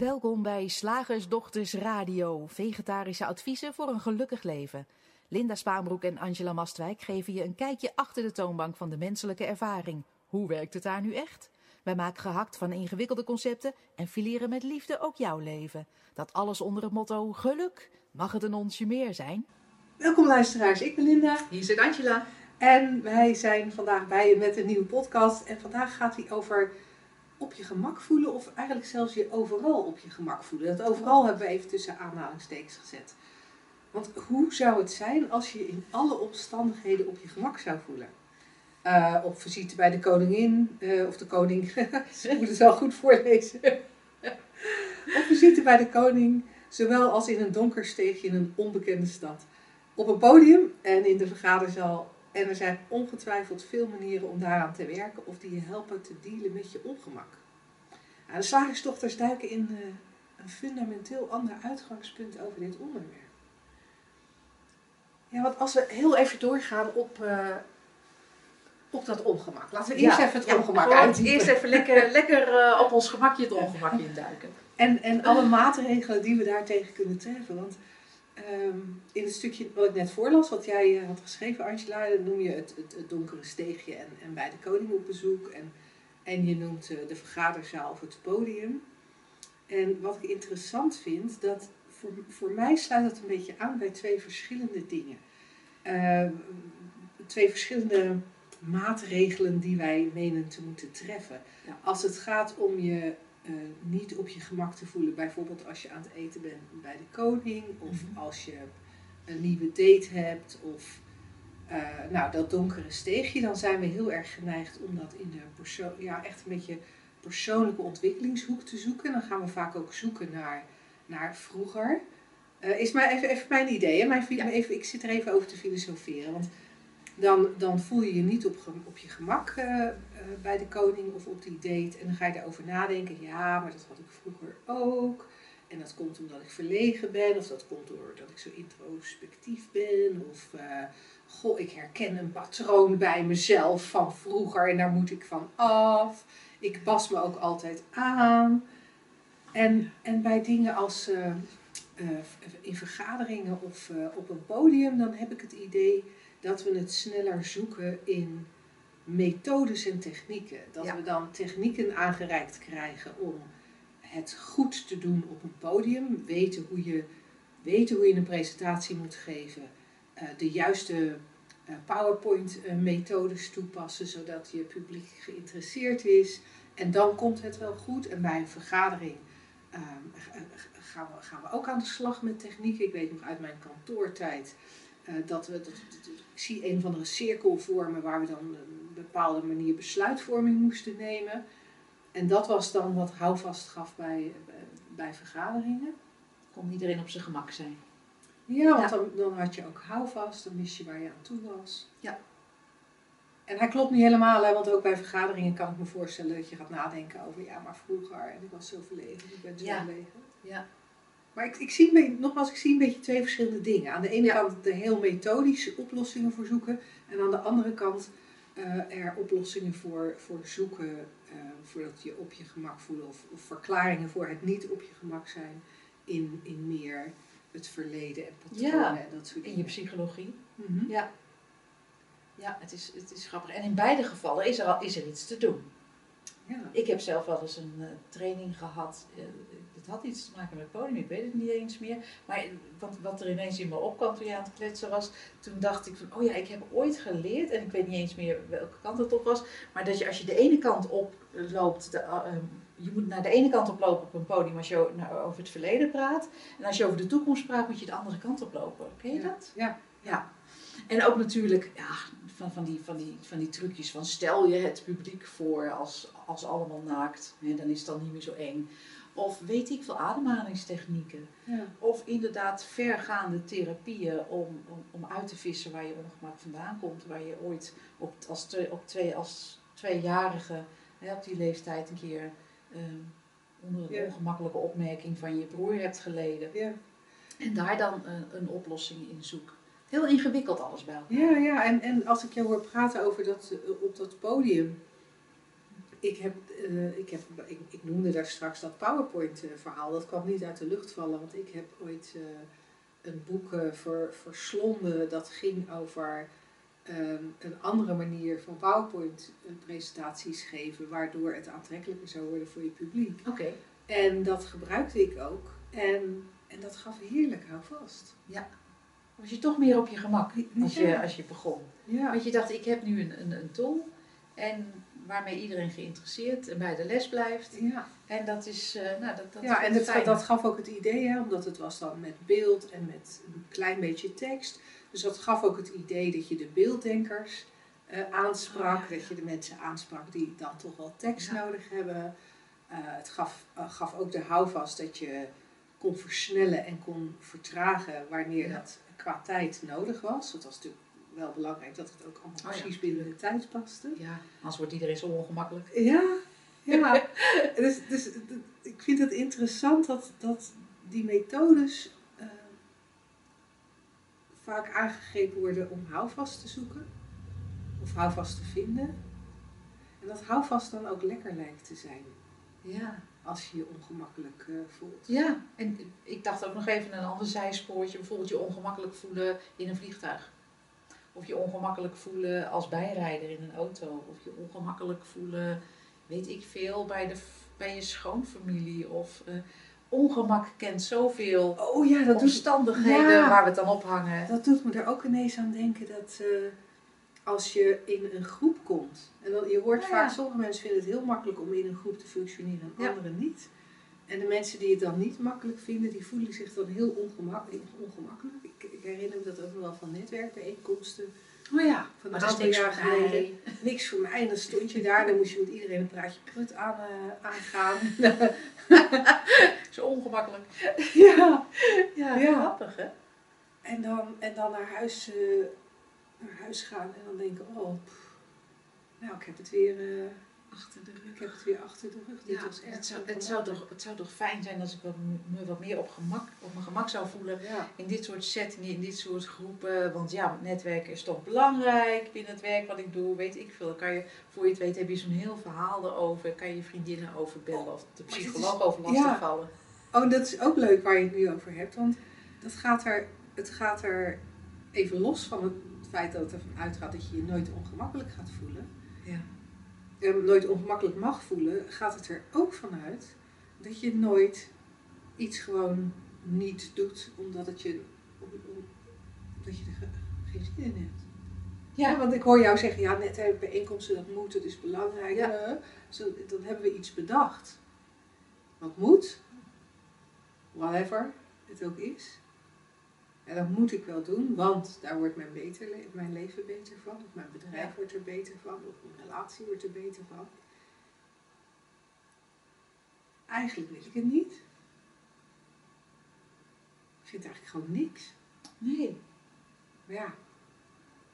Welkom bij Slagersdochters Radio, vegetarische adviezen voor een gelukkig leven. Linda Spaanbroek en Angela Mastwijk geven je een kijkje achter de toonbank van de menselijke ervaring. Hoe werkt het daar nu echt? Wij maken gehakt van ingewikkelde concepten en fileren met liefde ook jouw leven. Dat alles onder het motto geluk. Mag het een onsje meer zijn? Welkom luisteraars, ik ben Linda Hier zit Angela. en wij zijn vandaag bij je met een nieuwe podcast. En vandaag gaat die over op je gemak voelen of eigenlijk zelfs je overal op je gemak voelen. Dat overal hebben we even tussen aanhalingstekens gezet. Want hoe zou het zijn als je in alle omstandigheden op je gemak zou voelen? Eh, op visite bij de koningin, eh, of de koning, ik moet het wel goed voorlezen. op visite bij de koning, zowel als in een donker steegje in een onbekende stad. Op een podium en in de vergaderzaal. En er zijn ongetwijfeld veel manieren om daaraan te werken of die je helpen te dealen met je ongemak. Nou, de slagersdochters duiken in eh, een fundamenteel ander uitgangspunt over dit onderwerp. Ja, want als we heel even doorgaan op, eh, op dat ongemak. Laten we eerst Ja, even het ja, ongemak uitdiepen. Eerst even lekker, lekker eh, op ons gemakje het ongemakje induiken. En, en alle maatregelen die we daartegen kunnen treffen. Want ehm, in het stukje wat ik net voorlas, wat jij eh, had geschreven, Angela, noem je het, het, het donkere steegje en, en bij de koning op bezoek. En, en je noemt eh, de vergaderzaal of het podium. En wat ik interessant vind, dat voor, voor mij sluit dat een beetje aan bij twee verschillende dingen. Ehm, twee verschillende maatregelen die wij menen te moeten treffen. Ja. Als het gaat om je eh, niet op je gemak te voelen. Bijvoorbeeld als je aan het eten bent bij de koning. Of Mhm. als je een nieuwe date hebt. Of eh, nou, dat donkere steegje. Dan zijn we heel erg geneigd om dat in de persoon, ja, echt een beetje persoonlijke ontwikkelingshoek te zoeken. Dan gaan we vaak ook zoeken naar, naar vroeger. Eh, is maar even, even mijn idee. Hè? Mijn, Ja. even, ik zit er even over te filosoferen. Want dan, dan voel je je niet op, op je gemak eh, eh, bij de koning of op die date. En dan ga je daarover nadenken. Ja, maar dat had ik vroeger ook. En dat komt omdat ik verlegen ben. Of dat komt doordat ik zo introspectief ben. Of, eh, goh, ik herken een patroon bij mezelf van vroeger. En daar moet ik van af. Ik pas me ook altijd aan. En, en bij dingen als in vergaderingen of op een podium, dan heb ik het idee dat we het sneller zoeken in methodes en technieken. Dat Ja. we dan technieken aangereikt krijgen om het goed te doen op een podium. Weten hoe je, weten hoe je een presentatie moet geven. eh, de juiste eh, PowerPoint-methodes toepassen, zodat je publiek geïnteresseerd is. En dan komt het wel goed. En bij een vergadering ehm, gaan, we, gaan we ook aan de slag met technieken. Ik weet nog uit mijn kantoortijd eh, dat we, dat, dat- ik zie een of andere cirkel vormen waar we dan een bepaalde manier besluitvorming moesten nemen. En dat was dan wat houvast gaf bij, bij, bij vergaderingen. Kon iedereen op zijn gemak zijn. Ja, want Ja. Dan, dan had je ook houvast, dan wist je waar je aan toe was. Ja. En hij klopt niet helemaal, hè, want ook bij vergaderingen kan ik me voorstellen dat je gaat nadenken over, ja, maar vroeger, en ik was zo verlegen, ik ben zo Ja. verlegen. Ja. Maar ik, ik zie, nogmaals, ik zie een beetje twee verschillende dingen. Aan de ene Ja. kant de heel methodische oplossingen voor zoeken. En aan de andere kant eh, er oplossingen voor, voor zoeken. eh, voordat je op je gemak voelt. Of, of verklaringen voor het niet op je gemak zijn. In, in meer het verleden en patronen Ja, en dat soort In je dingen. psychologie. Mhm. Ja. Ja, het is, het is grappig. En in beide gevallen is er, al, is er iets te doen. Ja. Ik heb zelf wel eens een eh, training gehad. Had iets te maken met het podium, ik weet het niet eens meer. Maar wat, wat er ineens in me opkwam toen je aan het kletsen was, toen dacht ik van, oh ja, ik heb ooit geleerd, en ik weet niet eens meer welke kant het op was, maar dat je als je de ene kant op loopt, de, eh, ehm, je moet naar de ene kant op lopen op een podium als je nou, over het verleden praat. En als je over de toekomst praat, moet je de andere kant op lopen. Ken je Ja. dat? Ja. Ja. En ook natuurlijk ja, van, van, die, van, die, van die trucjes van stel je het publiek voor als, als allemaal naakt. Hè, dan is het dan niet meer zo eng. Of weet ik veel ademhalingstechnieken. Ja. Of inderdaad vergaande therapieën om, om, om uit te vissen waar je ongemak vandaan komt. Waar je ooit op, als, twee, op twee, als tweejarige hè, op die leeftijd een keer ehm, onder een Ja. ongemakkelijke opmerking van je broer hebt geleden. Ja. En daar dan een, een oplossing in zoek. Heel ingewikkeld alles bij elkaar. Ja, ja. En, en als ik jou hoor praten over dat, eh, op dat podium. Ik, heb, eh, ik, heb, ik, ik noemde daar straks dat PowerPoint-verhaal. Dat kwam niet uit de lucht vallen, want ik heb ooit eh, een boek eh, ver, verslonden dat ging over ehm, een andere manier van PowerPoint-presentaties geven, waardoor het aantrekkelijker zou worden voor je publiek. Oké. En dat gebruikte ik ook. En, en dat gaf heerlijk houvast. Was je toch meer op je gemak als je, Ja. als je begon? Ja. Want je dacht, ik heb nu een, een, een tool en waarmee iedereen geïnteresseerd en bij de les blijft. ja. En dat is, eh, nou, dat, dat ja, en fijn. dat gaf ook het idee, hè, omdat het was dan met beeld en met een klein beetje tekst. Dus dat gaf ook het idee dat je de beelddenkers eh, aansprak, Oh, ja. dat je de mensen aansprak die dan toch wel tekst Ja. nodig hebben. Eh, het gaf, gaf ook de houvast dat je kon versnellen en kon vertragen wanneer Ja. dat qua tijd nodig was. Het was natuurlijk wel belangrijk dat het ook allemaal Oh ja, precies binnen de tijd paste. Ja, anders wordt iedereen zo ongemakkelijk. Ja, ja. dus, dus ik vind het interessant dat, dat die methodes eh, vaak aangegrepen worden om houvast te zoeken of houvast te vinden. En dat houvast dan ook lekker lijkt te zijn Ja. als je je ongemakkelijk eh, voelt. Ja, en ik dacht ook nog even een ander zijspoortje. Bijvoorbeeld je ongemakkelijk voelen in een vliegtuig. Of je ongemakkelijk voelen als bijrijder in een auto. Of je ongemakkelijk voelen, weet ik veel, bij, de, bij je schoonfamilie. Of eh, ongemak kent zoveel Oh ja, dat doet, omstandigheden Ja. waar we het dan ophangen. dat doet me er ook ineens aan denken dat eh, als je in een groep komt. En dan, je hoort Ja, vaak, sommige mensen vinden het heel makkelijk om in een groep te functioneren en Ja. anderen niet. En de mensen die het dan niet makkelijk vinden, die voelen zich dan heel ongemak- ongemakkelijk. Ik, ik herinner me dat ook wel van netwerkbijeenkomsten. Oh ja, Van een aantal niks jaar voor mij. geleden. Niks voor mij. En dan stond je daar, dan moest je met iedereen een praatje prut aan, eh, aangaan. Zo ongemakkelijk. ja. Ja, Ja. grappig hè? En dan, en dan naar, huis, eh, naar huis gaan en dan denken, oh, pff, nou ik heb het weer, eh, Achter de ik heb het weer achter de rug. Dit Ja, was echt het, zou, zo het, zou toch, het zou toch fijn zijn als ik wat, me wat meer op, gemak, op mijn gemak zou voelen Ja. in dit soort settingen, in dit soort groepen. Want ja, netwerken is toch belangrijk binnen het werk wat ik doe, weet ik veel. Dan kan je, voor je het weet, heb je zo'n heel verhaal erover. Kan je vriendinnen overbellen of de Maar dit psycholoog is- over lastigvallen. Oh, dat is ook leuk waar je het nu over hebt. Want dat gaat er, het gaat er even los van het feit dat het ervan uitgaat dat je je nooit ongemakkelijk gaat voelen. Ja. Nooit ongemakkelijk mag voelen, gaat het er ook vanuit dat je nooit iets gewoon niet doet omdat het je, om- om- omdat je er ge- geen zin in hebt. Ja, Ja, want ik hoor jou zeggen, ja, net hebben bijeenkomsten, dat moet, dat is belangrijk. Ja. zo, dan hebben we iets bedacht. Wat moet, whatever het ook is. En dat moet ik wel doen, want daar wordt mijn, beter, mijn leven beter van. Of mijn bedrijf Ja. wordt er beter van. Of mijn relatie wordt er beter van. Eigenlijk wil ik het niet. Ik vind eigenlijk gewoon niks. nee. Maar ja,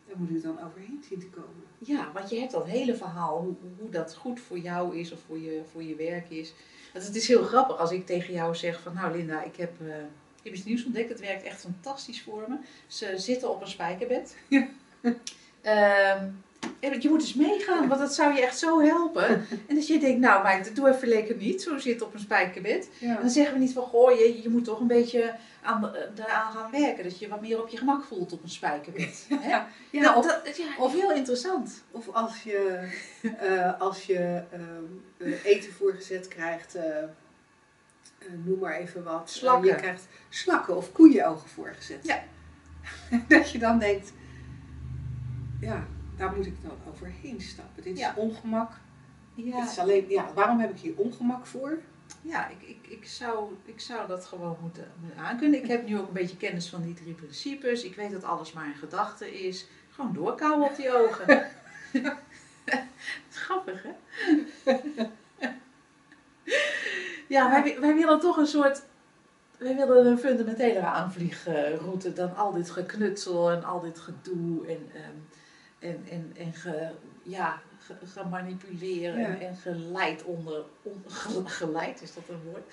daar moet ik dan overheen zien te komen. Ja, want je hebt dat hele verhaal, hoe, hoe dat goed voor jou is of voor je, voor je werk is. Want het is heel grappig als ik tegen jou zeg van, nou Linda, ik heb, eh, heb iets nieuws ontdekt. Het werkt echt fantastisch voor me. Ze zitten op een spijkerbed. Ehm, je moet eens meegaan, want dat zou je echt zo helpen. En dat je denkt, nou maar doe even lekker niet, zo zitten op een spijkerbed. En dan zeggen we niet van, goh, je, je moet toch een beetje aan, eh, daaraan gaan werken. Dat je wat meer op je gemak voelt op een spijkerbed. Hè? Ja, ja, Dat- of, dat- ja, of heel interessant. of als je, eh, als je ehm, eh, eten voorgezet krijgt, noem maar even wat. Slakken. Eh, je krijgt slakken of koeienogen voorgezet. Ja. dat je dan denkt, ja, daar moet ik dan overheen stappen. Dit Ja. is ongemak. Ja, Het is alleen, ja, waarom heb ik hier ongemak voor? ja ik, ik, ik, zou, ik zou dat gewoon moeten, moeten aankunnen. Ik heb nu ook een beetje kennis van die drie principes. Ik weet dat alles maar een gedachte is. Gewoon doorkouwen op die ogen. Grappig, hè? Ja, wij, wij willen toch een soort... Wij willen een fundamentelere aanvliegroute dan al dit geknutsel en al dit gedoe en, ehm, en, en, en ge, ja, ge- gemanipuleren en, Ja. en geleid onder... On, ge- geleid, is dat een woord?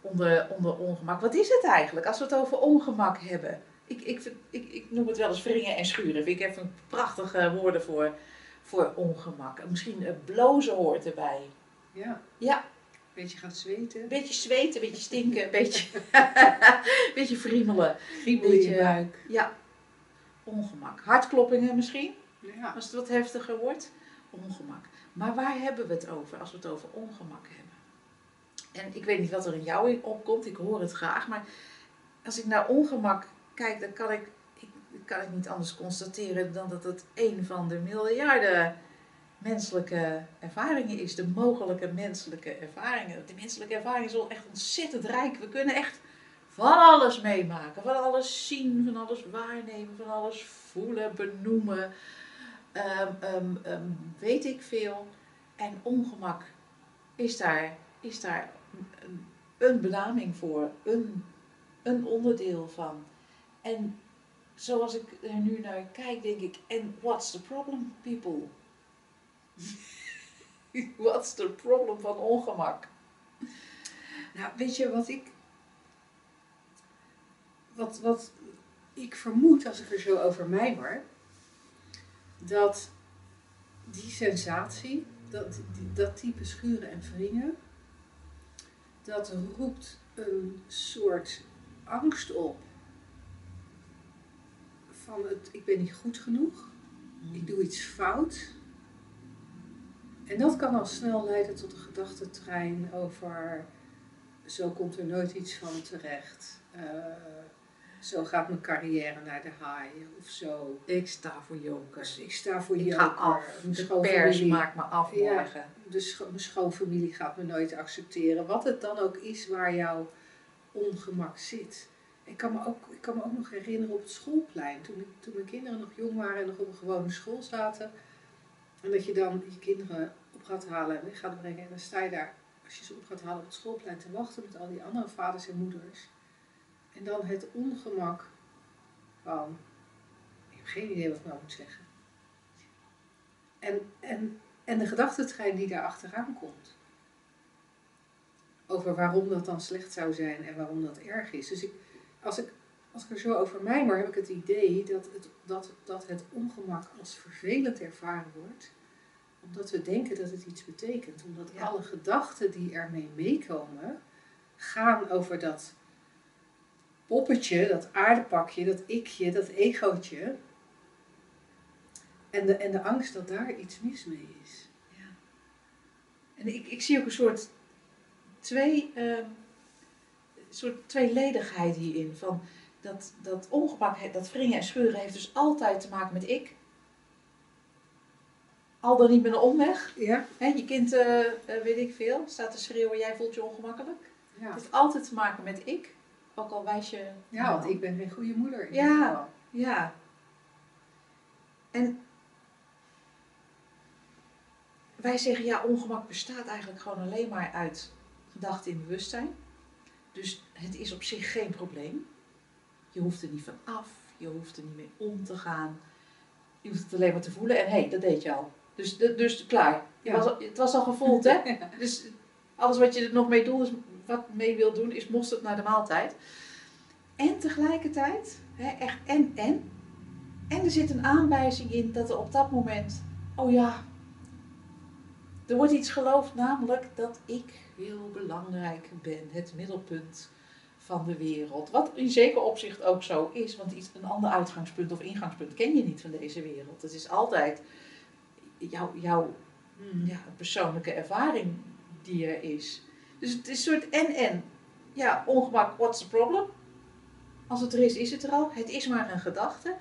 Onder, onder ongemak. Wat is het eigenlijk als we het over ongemak hebben? Ik, ik, ik, ik noem het wel eens wringen en schuren. Vind ik even prachtige woorden voor, voor ongemak. Misschien blozen hoort erbij. Ja. Ja. Beetje gaan zweten. Een beetje zweten, een beetje stinken, een beetje, beetje friemelen. Kriebel in je buik. Ja, ongemak. Hartkloppingen misschien, Ja. als het wat heftiger wordt. Ongemak. Maar waar hebben we het over als we het over ongemak hebben? En ik weet niet wat er in jou opkomt, ik hoor het graag. Maar als ik naar ongemak kijk, dan kan ik, ik, kan ik niet anders constateren dan dat het een van de miljarden menselijke ervaringen is. De mogelijke menselijke ervaringen. De menselijke ervaring is wel echt ontzettend rijk. We kunnen echt van alles meemaken. Van alles zien, van alles waarnemen, van alles voelen, benoemen. Ehm, ehm, ehm, weet ik veel. En ongemak is daar, is daar een, een benaming voor. Een, een onderdeel van. En zoals ik er nu naar kijk, denk ik, en what's the problem, people? what's the problem van ongemak? Nou, weet je wat ik. Wat, wat ik vermoed als ik er zo over mijmer. Dat die sensatie, dat, dat type schuren en wringen. Dat roept een soort angst op. Van het, ik ben niet goed genoeg. Ik doe iets fout. En dat kan al snel leiden tot een gedachtentrein over zo komt er nooit iets van terecht. Eh, zo gaat mijn carrière naar de haaien of zo. Ik sta voor jokers. Ik sta voor Ik je ga af. Mijn De schoonfamilie- pers maakt me af Ja. morgen. de scho- mijn schoonfamilie gaat me nooit accepteren. Wat het dan ook is waar jouw ongemak zit. Ik kan, me ook, ik kan me ook nog herinneren op het schoolplein. Toen, toen mijn kinderen nog jong waren en nog op een gewone school zaten. En dat je dan je kinderen op gaat halen en weg gaat brengen. En dan sta je daar, als je ze op gaat halen op het schoolplein, te wachten met al die andere vaders en moeders. En dan het ongemak van, ik heb geen idee wat ik nou moet zeggen. En, en, en de gedachtentrein die daar achteraan komt. Over waarom dat dan slecht zou zijn en waarom dat erg is. Dus ik, als, ik, als ik er zo over mijmer, heb ik het idee dat het, dat, dat het ongemak als vervelend ervaren wordt. Omdat we denken dat het iets betekent. Omdat Ja. alle gedachten die ermee meekomen, gaan over dat poppetje, dat aardepakje, dat ikje, dat egootje. En de, en de angst dat daar iets mis mee is. En ik, ik zie ook een soort, twee, ehm, soort tweeledigheid hierin. Van dat, dat ongemak, dat wringen en scheuren heeft dus altijd te maken met ik. Al dan niet met een omweg. Ja? Je kind, eh, eh, weet ik veel, staat te schreeuwen, jij voelt je ongemakkelijk. Ja, Het heeft altijd te maken met ik. Ook al wijs je... ja want ik ben geen goede moeder. in Ja. geval. Ja. En wij zeggen ja, ongemak bestaat eigenlijk gewoon alleen maar uit gedachten in bewustzijn. Dus het is op zich geen probleem. Je hoeft er niet van af, je hoeft er niet mee om te gaan. Je hoeft het alleen maar te voelen en hé, hey, dat deed je al. Dus, dus klaar. Ja. was, al- het was al gevoeld, hè? Dus alles wat je er nog mee doet, wat mee wil doen, is mosterd naar de maaltijd. En tegelijkertijd, hè, echt en en. En er zit een aanwijzing in dat er op dat moment, oh ja, er wordt iets geloofd, namelijk dat ik heel belangrijk ben, het middelpunt van de wereld. Wat in zeker opzicht ook zo is, want iets, een ander uitgangspunt of ingangspunt ken je niet van deze wereld. Het is altijd jouw, jouw Hmm. ja, persoonlijke ervaring die er is. Dus het is een soort en-en. Ja, ongemak, what's the problem? Als het er is, is het er al. Het is maar een gedachte.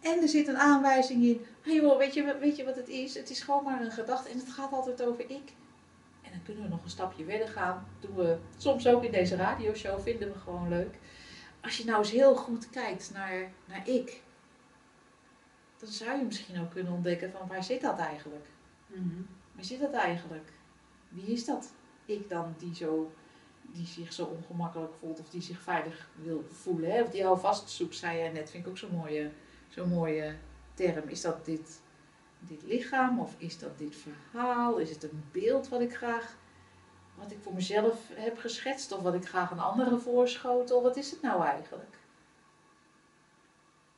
En er zit een aanwijzing in. Hey joh, weet je, wat- weet je wat het is? Het is gewoon maar een gedachte en het gaat altijd over ik. En dan kunnen we nog een stapje verder gaan. Doen we soms ook in deze radioshow, vinden we gewoon leuk. Als je nou eens heel goed kijkt naar, naar ik, dan zou je misschien ook kunnen ontdekken van waar zit dat eigenlijk? Mhm. Waar zit dat eigenlijk? Wie is dat? Ik dan die, zo, die zich zo ongemakkelijk voelt of die zich veilig wil voelen. Hè? Of die houvast zoekt, zei jij net. Vind ik ook zo'n mooie, zo'n mooie term. Is dat dit, dit lichaam of is dat dit verhaal? Is het een beeld wat ik graag, wat ik voor mezelf heb geschetst of wat ik graag een andere voorschotel? Wat is het nou eigenlijk?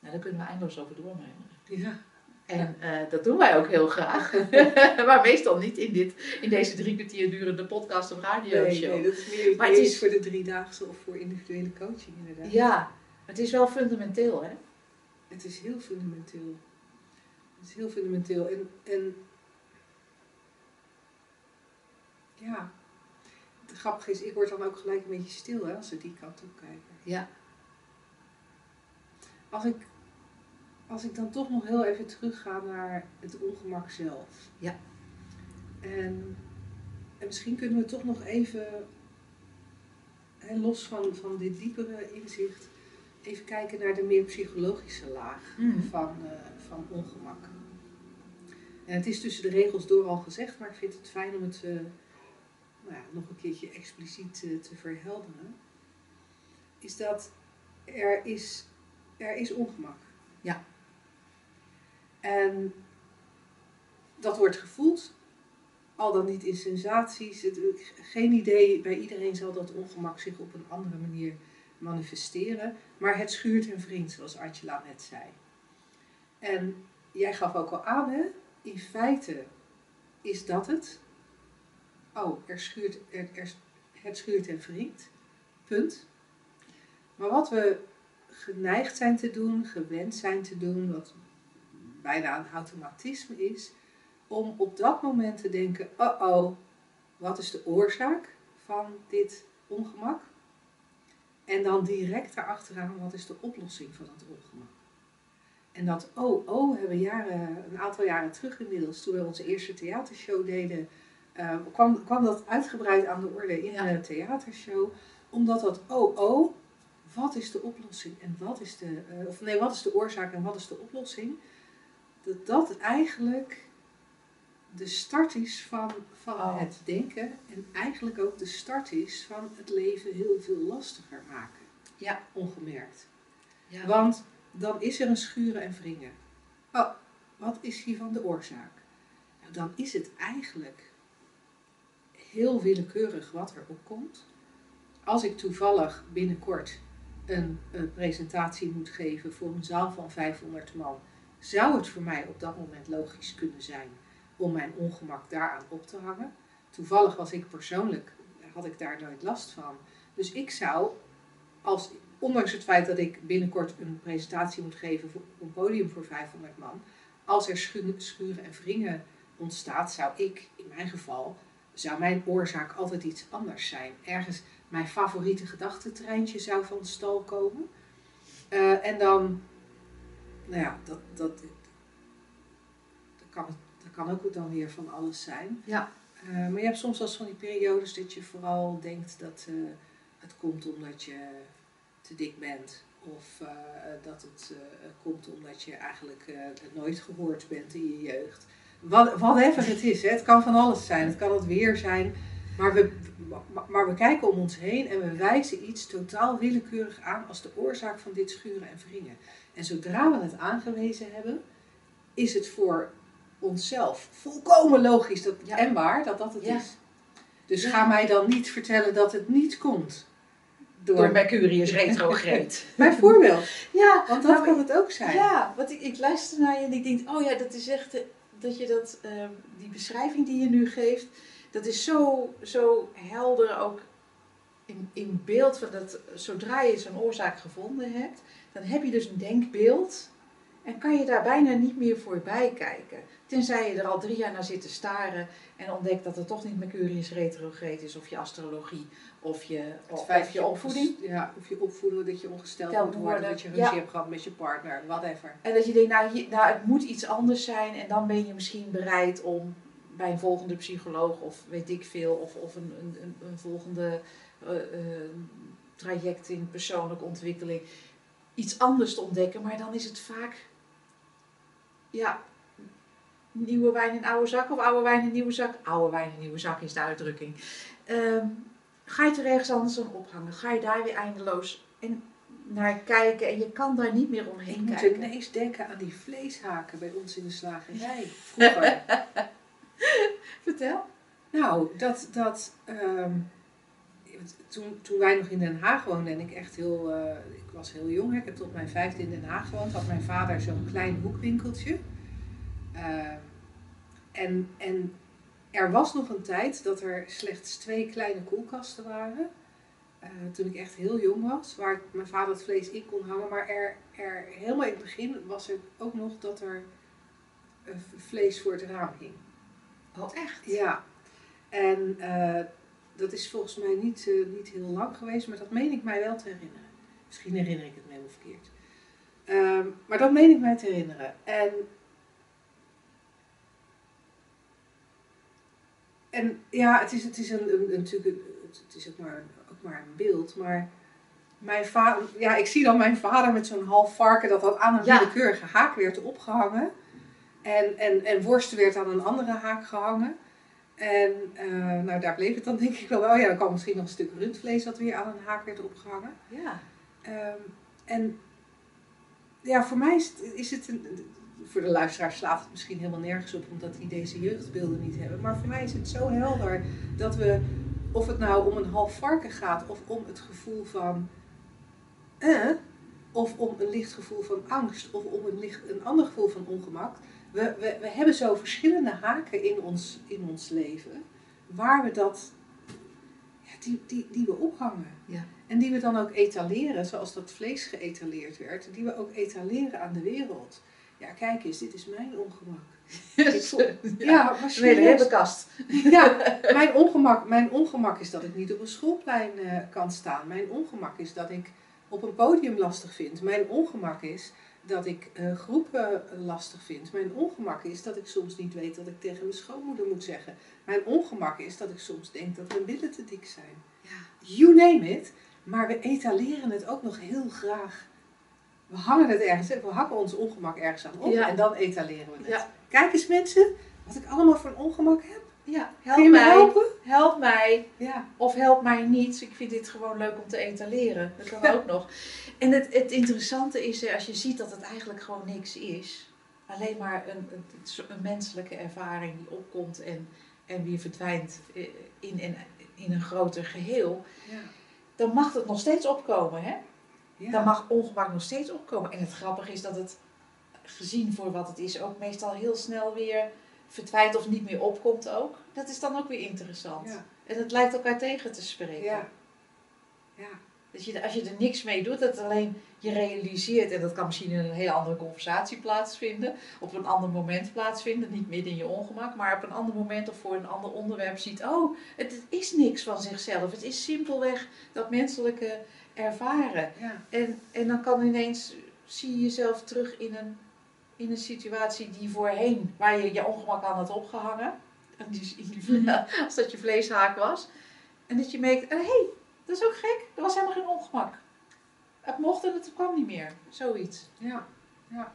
Nou, daar kunnen we eindeloos over doormijmeren. Ja. En eh, dat doen wij ook heel graag. maar meestal niet in, dit, in deze drie kwartier durende podcast of radio Nee, show. nee, dat is meer Maar het is- voor de driedaagse of voor individuele coaching inderdaad. Ja, het is wel fundamenteel, hè? Het is heel fundamenteel. Het is heel fundamenteel. En, en ja, het grappige is, ik word dan ook gelijk een beetje stil hè, als we die kant op kijken. Ja. Als ik, als ik dan toch nog heel even terugga naar het ongemak zelf. Ja. En, en misschien kunnen we toch nog even, hè, los van, van dit diepere inzicht, even kijken naar de meer psychologische laag Mhm. van, eh, van ongemak. En het is tussen de regels door al gezegd, maar ik vind het fijn om het eh, nou ja, nog een keertje expliciet eh, te verhelderen. Is dat er is, er is ongemak. Ja. En dat wordt gevoeld, al dan niet in sensaties. Het, geen idee, bij iedereen zal dat ongemak zich op een andere manier manifesteren. Maar het schuurt en wringt, zoals Angela net zei. En jij gaf ook al aan, hè? in feite is dat het. Oh, schuurt, het schuurt en wringt. Punt. Maar wat we geneigd zijn te doen, gewend zijn te doen, wat bijna een automatisme is, om op dat moment te denken: oh oh, wat is de oorzaak van dit ongemak? En dan direct daarachteraan, wat is de oplossing van dat ongemak? En dat oh, oh hebben we jaren, een aantal jaren terug inmiddels, toen we onze eerste theatershow deden, eh, kwam, kwam dat uitgebreid aan de orde in Ja. de theatershow. Omdat dat oh, oh, wat is de oplossing en wat is de, eh, of nee, wat is de oorzaak en wat is de oplossing? Dat dat eigenlijk de start is van, van Oh. het denken en eigenlijk ook de start is van het leven heel veel lastiger maken. Ja. Ongemerkt. Ja. Want dan is er een schuren en wringen. Oh, wat is hiervan de oorzaak? Nou, dan is het eigenlijk heel willekeurig wat er opkomt. Als ik toevallig binnenkort een, een presentatie moet geven voor een zaal van 500 man, zou het voor mij op dat moment logisch kunnen zijn om mijn ongemak daaraan op te hangen. Toevallig was ik persoonlijk, had ik daar nooit last van. Dus ik zou, als, ondanks het feit dat ik binnenkort een presentatie moet geven voor, op een podium voor 500 man, als er schu- schuren en wringen ontstaat, zou ik, in mijn geval, zou mijn oorzaak altijd iets anders zijn. Ergens mijn favoriete gedachtentreintje zou van stal komen. Eh, en dan, nou ja, dat, dat, dat, kan, dat kan ook dan weer van alles zijn. Ja. Eh, maar je hebt soms wel van die periodes dat je vooral denkt dat eh, het komt omdat je te dik bent. Of eh, dat het komt omdat je eigenlijk nooit gehoord bent in je jeugd. Wat, whatever het is, hè. het kan van alles zijn. Het kan het weer zijn. Maar we, maar- we kijken om ons heen en we wijzen iets totaal willekeurig aan als de oorzaak van dit schuren en wringen. En zodra we het aangewezen hebben, is het voor onszelf volkomen logisch dat, Ja. en waar dat dat het Ja. is. Dus Ja. ga mij dan niet vertellen dat het niet komt. Door, Door Mercurius retrograde. bijvoorbeeld. ja, Want dat Nou, kan het ook zijn. Ja, want ik, ik luister naar je en ik denk, oh ja, dat is echt, eh, dat je dat, eh, die beschrijving die je nu geeft, dat is zo, zo helder ook in, in beeld van dat zodra je zo'n oorzaak gevonden hebt, dan heb je dus een denkbeeld en kan je daar bijna niet meer voorbij kijken. Tenzij je er al drie jaar naar zit te staren en ontdekt dat het toch niet Mercurius retrograde is, of je astrologie, of je, of, je opvoeding. Ja, of je opvoeding, dat je ongesteld moet worden, worden, dat je ruzie ja. hebt gehad met je partner, whatever. En dat je denkt, nou, hier, nou, het moet iets anders zijn. En dan ben je misschien bereid om bij een volgende psycholoog of weet ik veel, of, of een, een, een, volgende eh, eh, traject in persoonlijke ontwikkeling, iets anders te ontdekken. Maar dan is het vaak, ja, nieuwe wijn in oude zak of oude wijn in nieuwe zak. Oude wijn in nieuwe zak is de uitdrukking. Ehm, ga je er ergens anders aan ophangen? Ga je daar weer eindeloos en naar kijken en je kan daar niet meer Ik omheen moet kijken. ineens denken aan die vleeshaken bij ons in de slagerij vroeger. Vertel. nou, dat, dat ehm, toen, toen wij nog in Den Haag woonden en ik echt heel, eh, ik was heel jong, hè, ik heb tot mijn vijfde in Den Haag gewoond, had mijn vader zo'n klein hoekwinkeltje. Ehm, en, en er was nog een tijd dat er slechts twee kleine koelkasten waren. Eh, toen ik echt heel jong was, waar mijn vader het vlees in kon hangen. Maar er, er, helemaal in het begin was er ook nog dat er eh, vlees voor het raam hing. Oh, echt? Ja. En eh, dat is volgens mij niet, eh, niet heel lang geweest, maar dat meen ik mij wel te herinneren. Misschien herinner ik het me helemaal verkeerd. Ehm, maar dat meen ik mij te herinneren. En, en ja, het is, het is een, een, natuurlijk het, is ook maar, ook maar een beeld, maar mijn vader, ja, ik zie dan mijn vader met zo'n half varken dat dat aan een Ja. willekeurige haak werd opgehangen. En, en, en worst werd aan een andere haak gehangen. En eh, nou, daar bleef het dan denk ik wel. Oh ja, dan kwam misschien nog een stuk rundvlees dat weer aan een haak werd opgehangen. Ja. Ehm, en ja, voor mij is het, is het een, voor de luisteraar slaat het misschien helemaal nergens op, omdat die deze jeugdbeelden niet hebben. Maar voor mij is het zo helder dat we, of het nou om een half varken gaat, of om het gevoel van, eh, of om een licht gevoel van angst, of om een, licht, een ander gevoel van ongemak. We, we, we hebben zo verschillende haken in ons, in ons leven, waar we dat, ja, die, die, die we ophangen. Ja. En die we dan ook etaleren, zoals dat vlees geëtaleerd werd, die we ook etaleren aan de wereld. Ja, kijk eens, dit is mijn ongemak. Ja, serieus. ribbenkast. Ja, mijn ongemak, mijn ongemak is dat ik niet op een schoolplein eh, kan staan. Mijn ongemak is dat ik op een podium lastig vind. Mijn ongemak is dat ik eh, groepen eh, lastig vind. Mijn ongemak is dat ik soms niet weet wat ik tegen mijn schoonmoeder moet zeggen. Mijn ongemak is dat ik soms denk dat mijn billen te dik zijn. Ja. You name it. Maar we etaleren het ook nog heel graag. We hangen het ergens, we hangen ons ongemak ergens aan op Ja. en dan etaleren we het. Ja. Kijk eens mensen, wat ik allemaal voor een ongemak heb. Ja, Kun help je me mij. helpen? Help mij. Ja. Of help mij niet. Ik vind dit gewoon leuk om te etaleren. Dat kan ook nog. En het, het interessante is, als je ziet dat het eigenlijk gewoon niks is. Alleen maar een, een, een menselijke ervaring die opkomt en, en weer verdwijnt eh, in, in, in een groter geheel. Ja. Dan mag het nog steeds opkomen. Hè? Ja. Dan mag ongemak nog steeds opkomen. En het grappige is dat het gezien voor wat het is ook meestal heel snel weer verdwijnt of niet meer opkomt ook. Dat is dan ook weer interessant. Ja. En het lijkt elkaar tegen te spreken. Ja. Ja. Dat je, als je er niks mee doet, dat alleen je realiseert, en dat kan misschien in een hele andere conversatie plaatsvinden, op een ander moment plaatsvinden, niet midden in je ongemak, maar op een ander moment of voor een ander onderwerp ziet, oh, het, het is niks van zichzelf. Het is simpelweg dat menselijke ervaren. Ja. En, en dan kan ineens, zie je jezelf terug in een, in een situatie die voorheen, waar je je ongemak aan had opgehangen, en die, in die vle- als dat je vleeshaak was, en dat je merkt, hé, hey, dat is ook gek, er was helemaal geen ongemak. Het mocht en het kwam niet meer, zoiets. Ja. Ja.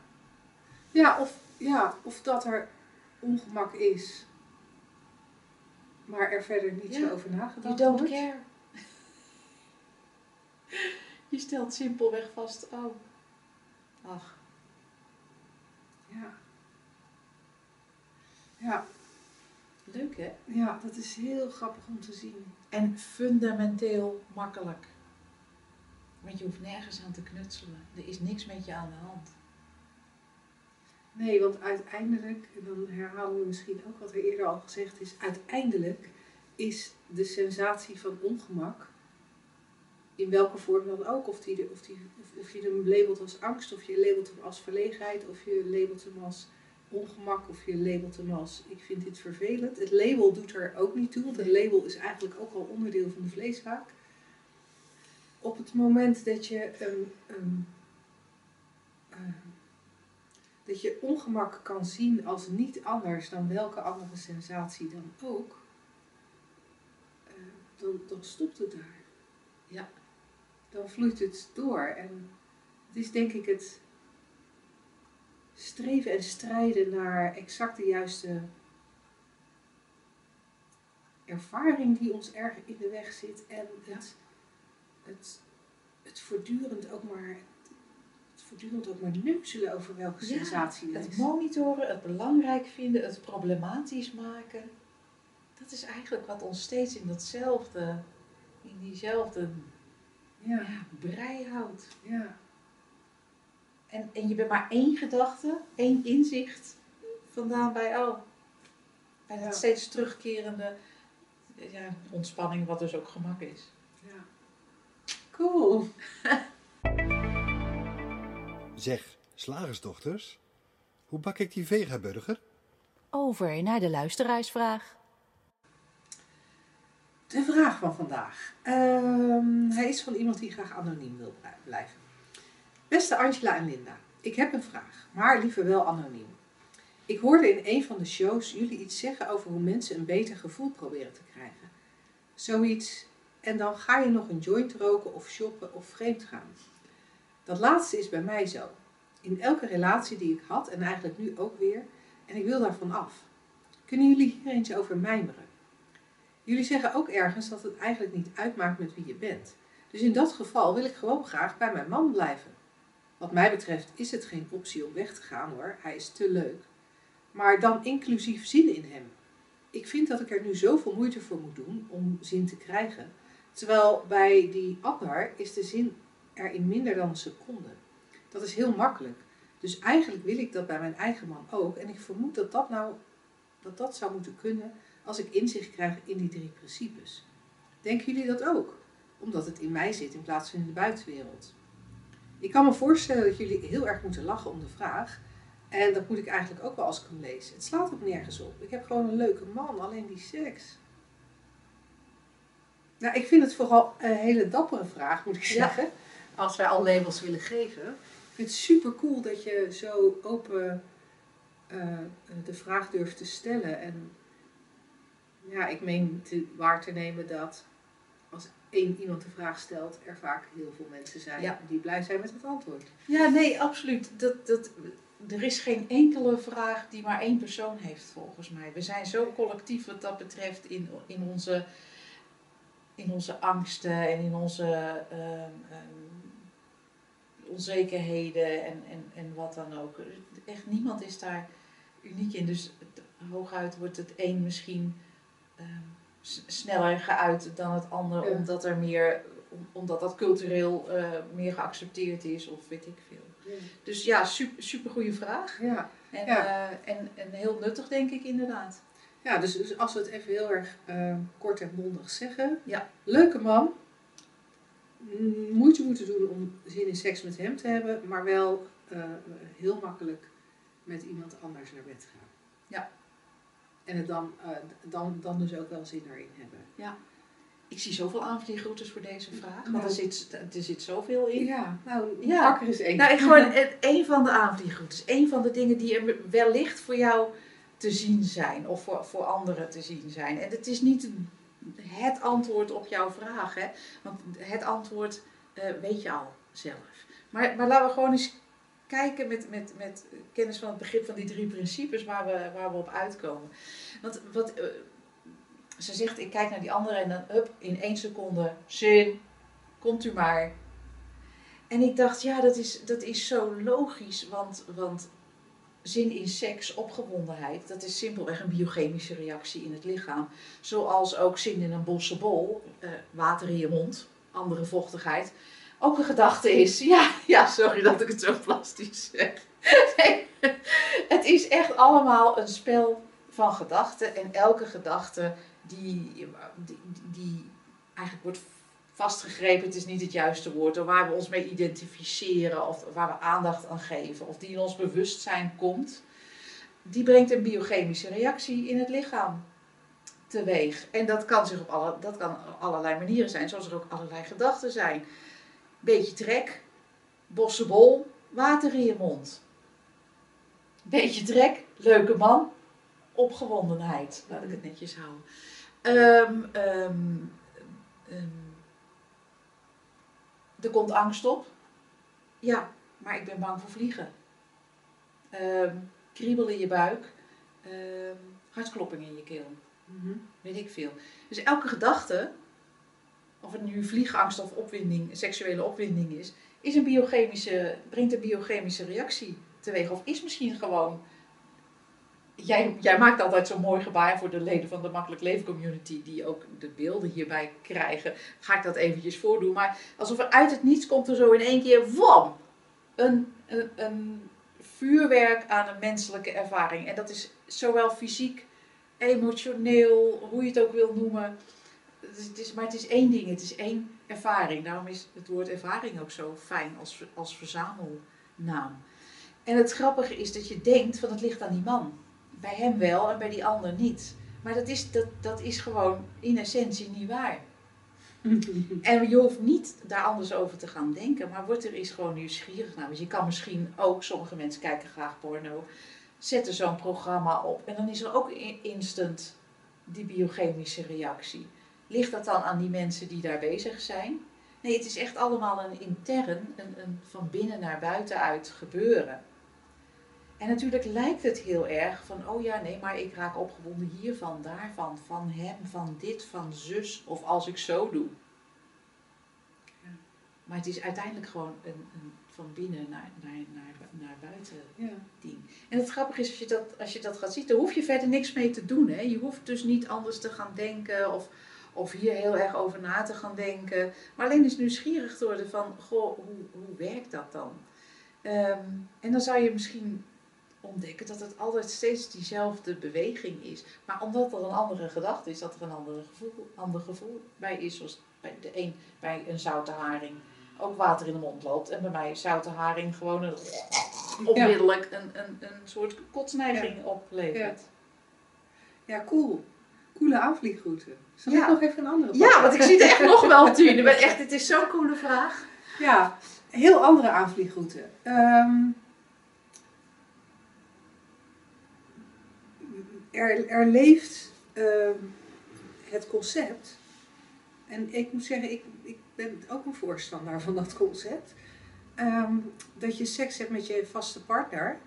Ja, of, ja, of dat er ongemak is, maar er verder niet Ja. zo over You nagedacht don't wordt. care. Je stelt simpelweg vast, oh, ach, Ja. Ja. leuk hè? ja, dat is heel grappig om te zien. En fundamenteel makkelijk. Want je hoeft nergens aan te knutselen. Er is niks met je aan de hand. Nee, want uiteindelijk, en dan herhalen we misschien ook wat er eerder al gezegd is, uiteindelijk is de sensatie van ongemak, in welke vorm dan ook, of, die, of, die, of, je hem labelt als angst, of je labelt hem als verlegenheid, of je labelt hem als ongemak, of je labelt hem als ik vind dit vervelend. Het label doet er ook niet toe, want het label is eigenlijk ook al onderdeel van de vleeshaak. Op het moment dat je een dat je ongemak kan zien als niet anders dan welke andere sensatie dan ook, eh, dan, dan stopt het daar. Ja. Dan vloeit het door. En het is denk ik het streven en strijden naar exact de juiste ervaring die ons erg in de weg zit. En het, het, het voortdurend ook maar het voortdurend ook maar neuzelen over welke Ja, sensatie het Het is. monitoren, het belangrijk vinden, het problematisch maken. Dat is eigenlijk wat ons steeds in datzelfde, in diezelfde Ja, ja, brei houdt. ja, En, en je bent maar één gedachte, één inzicht vandaan bij, oh, bij dat Ja. steeds terugkerende ja, ontspanning, wat dus ook gemak is. Ja. Cool. Zeg, slagersdochters, hoe bak ik die vegaburger? Over naar de luisteraarsvraag. De vraag van vandaag. Ehm, hij is van iemand die graag anoniem wil blij- blijven. Beste Angela en Linda, ik heb een vraag, maar liever wel anoniem. Ik hoorde in een van de shows jullie iets zeggen over hoe mensen een beter gevoel proberen te krijgen. Zoiets, en dan ga je nog een joint roken of shoppen of vreemd gaan. Dat laatste is bij mij zo. In elke relatie die ik had en eigenlijk nu ook weer, en ik wil daarvan af. Kunnen jullie hier eens over mijmeren? Jullie zeggen ook ergens dat het eigenlijk niet uitmaakt met wie je bent. Dus in dat geval wil ik gewoon graag bij mijn man blijven. Wat mij betreft is het geen optie om weg te gaan hoor, hij is te leuk. Maar dan inclusief zin in hem. Ik vind dat ik er nu zoveel moeite voor moet doen om zin te krijgen. Terwijl bij die ander is de zin er in minder dan een seconde. Dat is heel makkelijk. Dus eigenlijk wil ik dat bij mijn eigen man ook. En ik vermoed dat dat nou dat dat zou moeten kunnen als ik inzicht krijg in die drie principes. Denken jullie dat ook? Omdat het in mij zit in plaats van in de buitenwereld. Ik kan me voorstellen dat jullie heel erg moeten lachen om de vraag. En dat moet ik eigenlijk ook wel als ik hem lees. Het slaat ook nergens op. Ik heb gewoon een leuke man, alleen die seks. Nou, ik vind het vooral een hele dappere vraag, moet ik Ja. zeggen. Als wij al labels willen geven. Ik vind het super cool dat je zo open eh, de vraag durft te stellen. En ja, ik meen te, waar te nemen dat als één iemand de vraag stelt, er vaak heel veel mensen zijn Ja. die blij zijn met het antwoord. Ja, nee, absoluut. Dat, dat, er is geen enkele vraag die maar één persoon heeft, volgens mij. We zijn zo collectief wat dat betreft in, in, onze, in onze angsten en in onze ehm, ehm, onzekerheden en, en, en wat dan ook. Echt niemand is daar uniek in. Dus het- hooguit wordt het een misschien ehm, sneller geuit dan het ander, Ja. omdat er meer om- omdat dat cultureel eh, meer geaccepteerd is of weet ik veel. Dus ja, super, super goede vraag. Ja, En, Ja. eh, en, en heel nuttig denk ik inderdaad. ja dus, dus als we het even heel erg eh, kort en bondig zeggen. Ja. Leuke man. Moeite moeten doen om zin in seks met hem te hebben, maar wel eh, heel makkelijk met iemand anders naar bed gaan. Ja. En het dan, eh, dan, dan dus ook wel zin erin hebben. Ik zie zoveel aanvliegroutes voor deze vraag, want Nou. er, zit, er zit zoveel in. Ja, nou, Ja. pak er eens één. Nou, ik gewoon een van de aanvliegroutes, een van de dingen die er wellicht voor jou te zien zijn of voor, voor anderen te zien zijn. En het is niet het antwoord op jouw vraag, hè? want het antwoord eh, weet je al zelf. Maar, maar laten we gewoon eens kijken met, met, met kennis van het begrip van die drie principes waar we, waar we op uitkomen. Want wat, eh, ze zegt, ik kijk naar die andere en dan up, in één seconde, zin, komt u maar. En ik dacht, ja, dat is, dat is zo logisch, want, want zin in seks, opgewondenheid, dat is simpelweg een biochemische reactie in het lichaam. Zoals ook zin in een bosse bol, eh, water in je mond, andere vochtigheid, ook een gedachte is. Ja, ja, sorry dat ik het zo plastisch zeg. Nee, het is echt allemaal een spel van gedachten en elke gedachte die, die, die eigenlijk wordt vastgegrepen, het is niet het juiste woord, of waar we ons mee identificeren of waar we aandacht aan geven of die in ons bewustzijn komt, die brengt een biochemische reactie in het lichaam teweeg. En dat kan, zich op alle, dat kan op allerlei manieren zijn, zoals er ook allerlei gedachten zijn. Beetje trek, bossenbol, water in je mond. Beetje trek, leuke man, opgewondenheid. Laat ik het netjes houden. Ehm, ehm, ehm, er komt angst op. Ja, maar ik ben bang voor vliegen. Kriebel in je buik. Hartklopping in je keel. Mhm. Weet ik veel. Dus elke gedachte, of het nu vliegangst of opwinding, seksuele opwinding is, is een biochemische, brengt een biochemische reactie teweeg. Of is misschien gewoon. Jij, jij maakt altijd zo'n mooi gebaar voor de leden van de Makkelijk Leven Community, die ook de beelden hierbij krijgen. Ga ik dat eventjes voordoen. Maar alsof er uit het niets komt er zo in één keer, wam! Een, een, een vuurwerk aan een menselijke ervaring. En dat is zowel fysiek, emotioneel, hoe je het ook wil noemen. Het is, maar het is één ding, het is één ervaring. Daarom is het woord ervaring ook zo fijn als, als verzamelnaam. En het grappige is dat je denkt van het ligt aan die man. Bij hem wel en bij die ander niet. Maar dat is, dat, dat is gewoon in essentie niet waar. En je hoeft niet daar anders over te gaan denken, maar word er eens gewoon nieuwsgierig naar. Want je kan misschien ook, sommige mensen kijken graag porno, zetten zo'n programma op en dan is er ook instant die biochemische reactie. Ligt dat dan aan die mensen die daar bezig zijn? Nee, het is echt allemaal een intern, een, een van binnen naar buiten uit gebeuren. En natuurlijk lijkt het heel erg van, oh ja, nee, maar ik raak opgewonden hiervan, daarvan, van hem, van dit, van zus, of als ik zo doe. Ja. Maar het is uiteindelijk gewoon een, een van binnen naar, naar, naar, naar buiten ja. ding. En het grappige is, als je, dat, als je dat gaat zien, dan hoef je verder niks mee te doen. Hè? Je hoeft dus niet anders te gaan denken of, of hier heel erg over na te gaan denken. Maar alleen eens nieuwsgierig te worden van, goh, hoe, hoe werkt dat dan? Ehm, en dan zou je misschien ontdekken dat het altijd steeds diezelfde beweging is. Maar omdat er een andere gedachte is, dat er een andere gevoel, ander gevoel bij is. Zoals bij de een bij een zoute haring ook water in de mond loopt. En bij mij zoute haring gewoon een, onmiddellijk een, een, een soort kotsneiging ja. oplevert. Ja. ja, cool. Coole aanvliegroute. Zal ik nog even een andere Ja, want ik zie het echt nog wel, Tuur. Echt, het is zo'n coole vraag. Ja, heel andere aanvliegroute. Um, er, er leeft uh, het concept. En ik moet zeggen, ik, ik ben ook een voorstander van dat concept. Um, dat je seks hebt met je vaste partner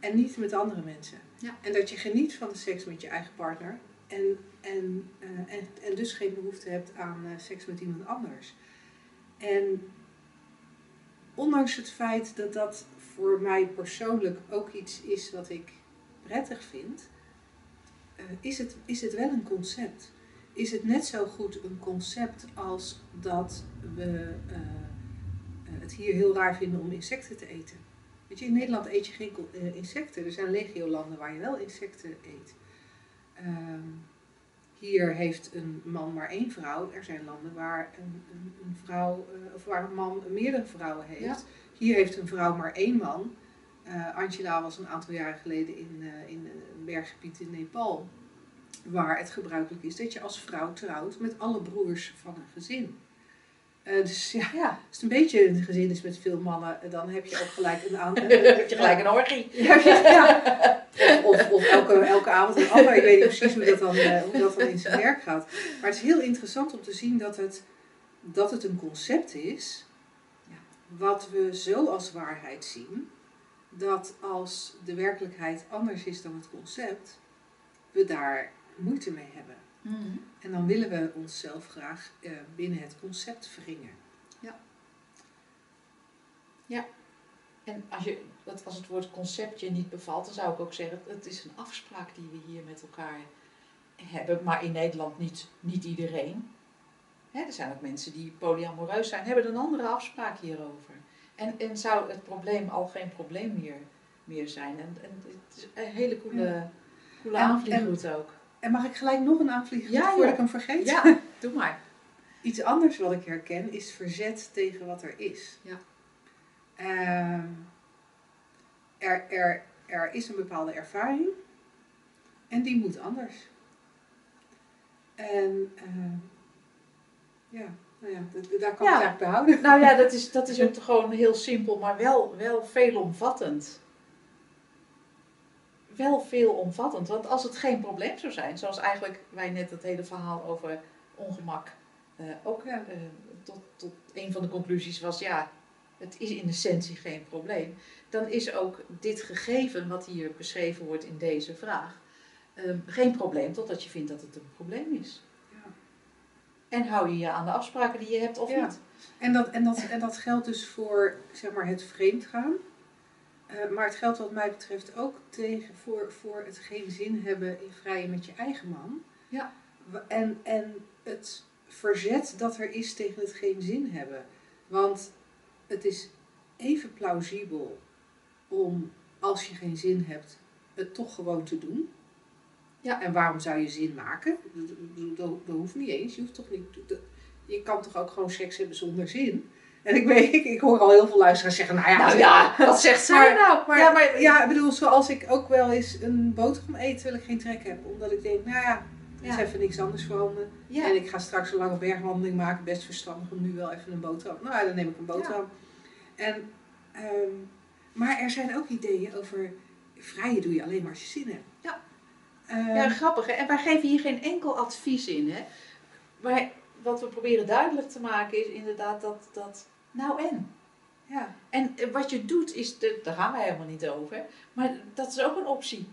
en niet met andere mensen. Ja. En dat je geniet van de seks met je eigen partner. En, en, uh, en, en, dus geen behoefte hebt aan uh, seks met iemand anders. En ondanks het feit dat dat voor mij persoonlijk ook iets is wat ik prettig vind, uh, is, het, is het wel een concept. Is het net zo goed een concept als dat we het hier heel raar vinden om insecten te eten? Weet je, in Nederland eet je geen insecten. Er zijn legio-landen waar je wel insecten eet. Ehm, hier heeft een man maar één vrouw. Er zijn landen waar een, een, een vrouw, of waar een man meerdere vrouwen heeft. Ja. Hier heeft een vrouw maar één man. Uh, Angela was een aantal jaren geleden in, uh, in een berggebied in Nepal, waar het gebruikelijk is dat je als vrouw trouwt met alle broers van een gezin. Uh, dus ja, ja, als het een beetje een gezin is met veel mannen, dan heb je ook gelijk een aantal. heb je gelijk een orgie. ja, ja. Of, of, elke, elke avond een ander. Ik weet niet precies hoe dat, dan, hoe dat dan in zijn werk gaat. Maar het is heel interessant om te zien dat het, dat het een concept is, wat we zo als waarheid zien dat als de werkelijkheid anders is dan het concept, we daar moeite mee hebben. Mm. En dan willen we onszelf graag uh, binnen het concept wringen. Ja. Ja. En als, je, als het woord concept je niet bevalt, dan zou ik ook zeggen, het is een afspraak die we hier met elkaar hebben, maar in Nederland niet, niet iedereen. Hè, er zijn ook mensen die polyamoreus zijn, hebben een andere afspraak hierover. En, en zou het probleem al geen probleem meer, meer zijn. En, en het is een hele coole, ja. coole aanvliegroute ook. En mag ik gelijk nog een aanvliegroute ja, voordat ik hem vergeet? Ja, doe maar. Iets anders wat ik herken is verzet tegen wat er is. Ja. Uh, er, er, er is een bepaalde ervaring en die moet anders. En uh, ja, nou ja, daar kan ja. ik eigenlijk bij houden. Nou ja, dat is, dat is gewoon heel simpel, maar wel, wel veelomvattend. Wel veelomvattend. Want als het geen probleem zou zijn, zoals eigenlijk wij net het hele verhaal over ongemak uh, ook uh, tot, tot een van de conclusies was, ja, het is in essentie geen probleem. Dan is ook dit gegeven wat hier beschreven wordt in deze vraag um, geen probleem totdat je vindt dat het een probleem is. En hou je je aan de afspraken die je hebt of niet. En dat, en, dat, en dat geldt dus voor zeg maar, het vreemdgaan. Uh, maar het geldt wat mij betreft ook tegen, voor, voor het geen zin hebben in vrije met je eigen man. Ja. En, en het verzet dat er is tegen het geen zin hebben. Want het is even plausibel om als je geen zin hebt, het toch gewoon te doen. Ja. En waarom zou je zin maken? Dat, dat, dat- dat hoeft niet eens. Je hoeft toch niet. dat- Je kan toch ook gewoon seks hebben zonder zin. En ik weet, ik, ik hoor al heel veel luisteraars zeggen, nou ja, Nou ja, wat zegt zij Maar- nou? maar, ja, maar ja, ik bedoel, zoals ik ook wel eens een boterham eet terwijl ik geen trek heb. Omdat ik denk, nou ja, er is Ja. even niks anders me. ja. En ik ga straks een lange bergwandeling maken. Best verstandig om nu wel even een boterham. Nou ja, dan neem ik een boterham. En, ehm, maar er zijn ook ideeën over vrije doe je alleen maar als je zin hebt. Ja. Ehm, Ja, grappig. Hè? En wij geven hier geen enkel advies in. Hè? Maar wat we proberen duidelijk te maken is inderdaad dat, dat nou en. ja. En eh, wat je doet is, de, daar gaan wij helemaal niet over, maar dat is ook een optie.